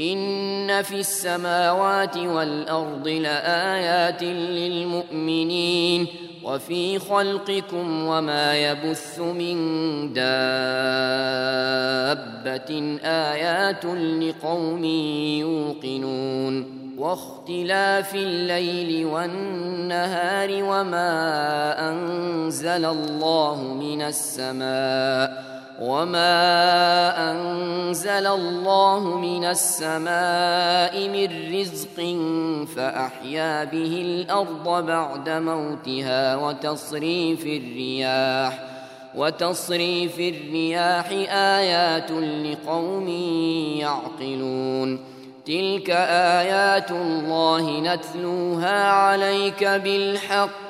إن في السماوات والأرض لآيات للمؤمنين وفي خلقكم وما يبث من دابة آيات لقوم يوقنون واختلاف الليل والنهار وما أنزل الله من السماء وما انزل الله من السماء من رزق فاحيا به الأرض بعد موتها وتصريف الرياح وتصريف الرياح ايات لقوم يعقلون تلك ايات الله نتلوها عليك بالحق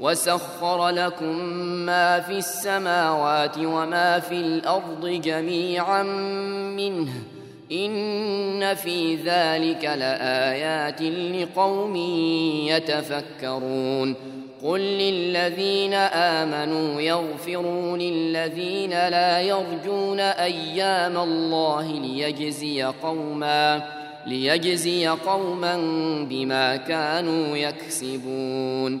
وسخر لكم ما في السماوات وما في الأرض جميعا منه. إن في ذلك لآيات لقوم يتفكرون. قل للذين آمنوا يغفروا للذين لا يرجون أيام الله ليجزي قوما ليجزي قوما بما كانوا يكسبون.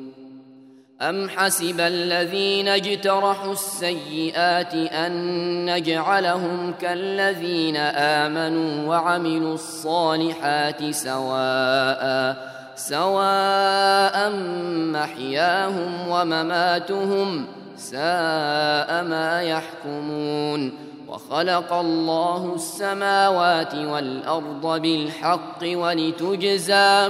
أم حسب الذين اجترحوا السيئات أن نجعلهم كالذين آمنوا وعملوا الصالحات سواء سواء محياهم ومماتهم ساء ما يحكمون وخلق الله السماوات والأرض بالحق ولتجزى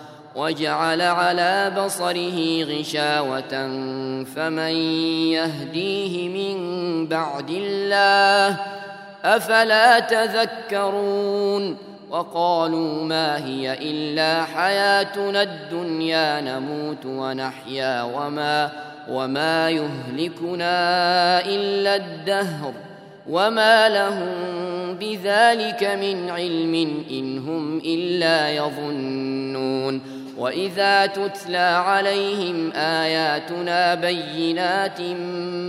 وجعل على بصره غشاوة فمن يهديه من بعد الله أفلا تذكرون؟ وقالوا ما هي إلا حياتنا الدنيا نموت ونحيا وما وما يهلكنا إلا الدهر. وما لهم بذلك من علم إن هم إلا يظنون. وإذا تتلى عليهم آياتنا بينات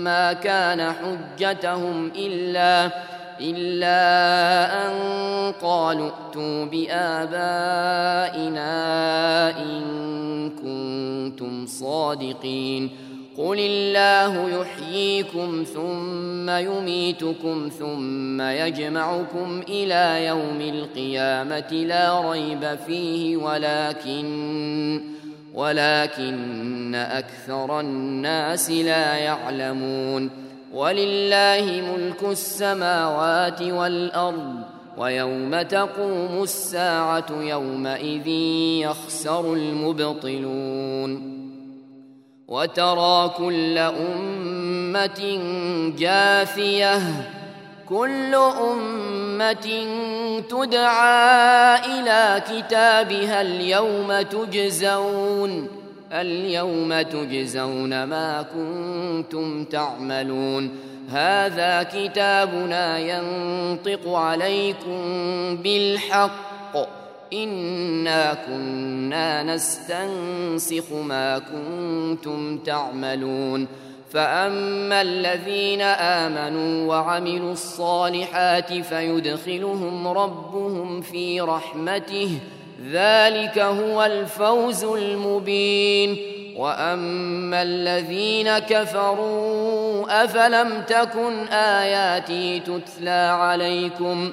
ما كان حجتهم إلا إلا أن قالوا ائتوا بآبائنا إن كنتم صادقين. قل الله يحييكم ثم يميتكم ثم يجمعكم إلى يوم القيامة لا ريب فيه ولكن ولكن أكثر الناس لا يعلمون ولله ملك السماوات والأرض ويوم تقوم الساعة يومئذ يخسر المبطلون وترى كل أمة جاثية كل أمة تدعى إلى كتابها اليوم تجزون اليوم تجزون ما كنتم تعملون. هذا كتابنا ينطق عليكم بالحق. إنا كنا نستنسخ ما كنتم تعملون. فأما الذين آمنوا وعملوا الصالحات فيدخلهم ربهم في رحمته ذلك هو الفوز المبين واما الذين كفروا افلم تكن اياتي تتلى عليكم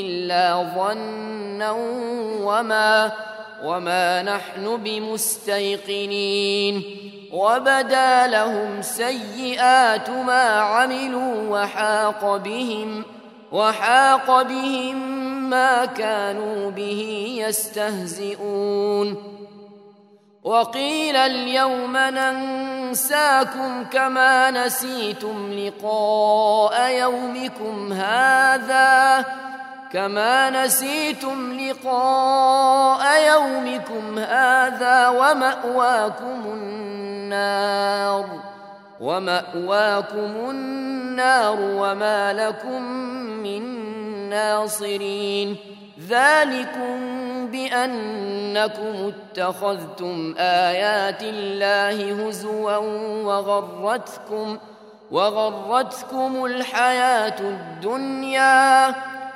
إلا ظنا وما وما نحن بمستيقنين وبدا لهم سيئات ما عملوا وحاق بهم وحاق بهم ما كانوا به يستهزئون وقيل اليوم ننساكم كما نسيتم لقاء يومكم هذا كما نسيتم لقاء يومكم هذا ومأواكم النار ومأواكم النار وما لكم من ناصرين ذلكم بأنكم اتخذتم آيات الله هزوا وغرتكم وغرتكم الحياة الدنيا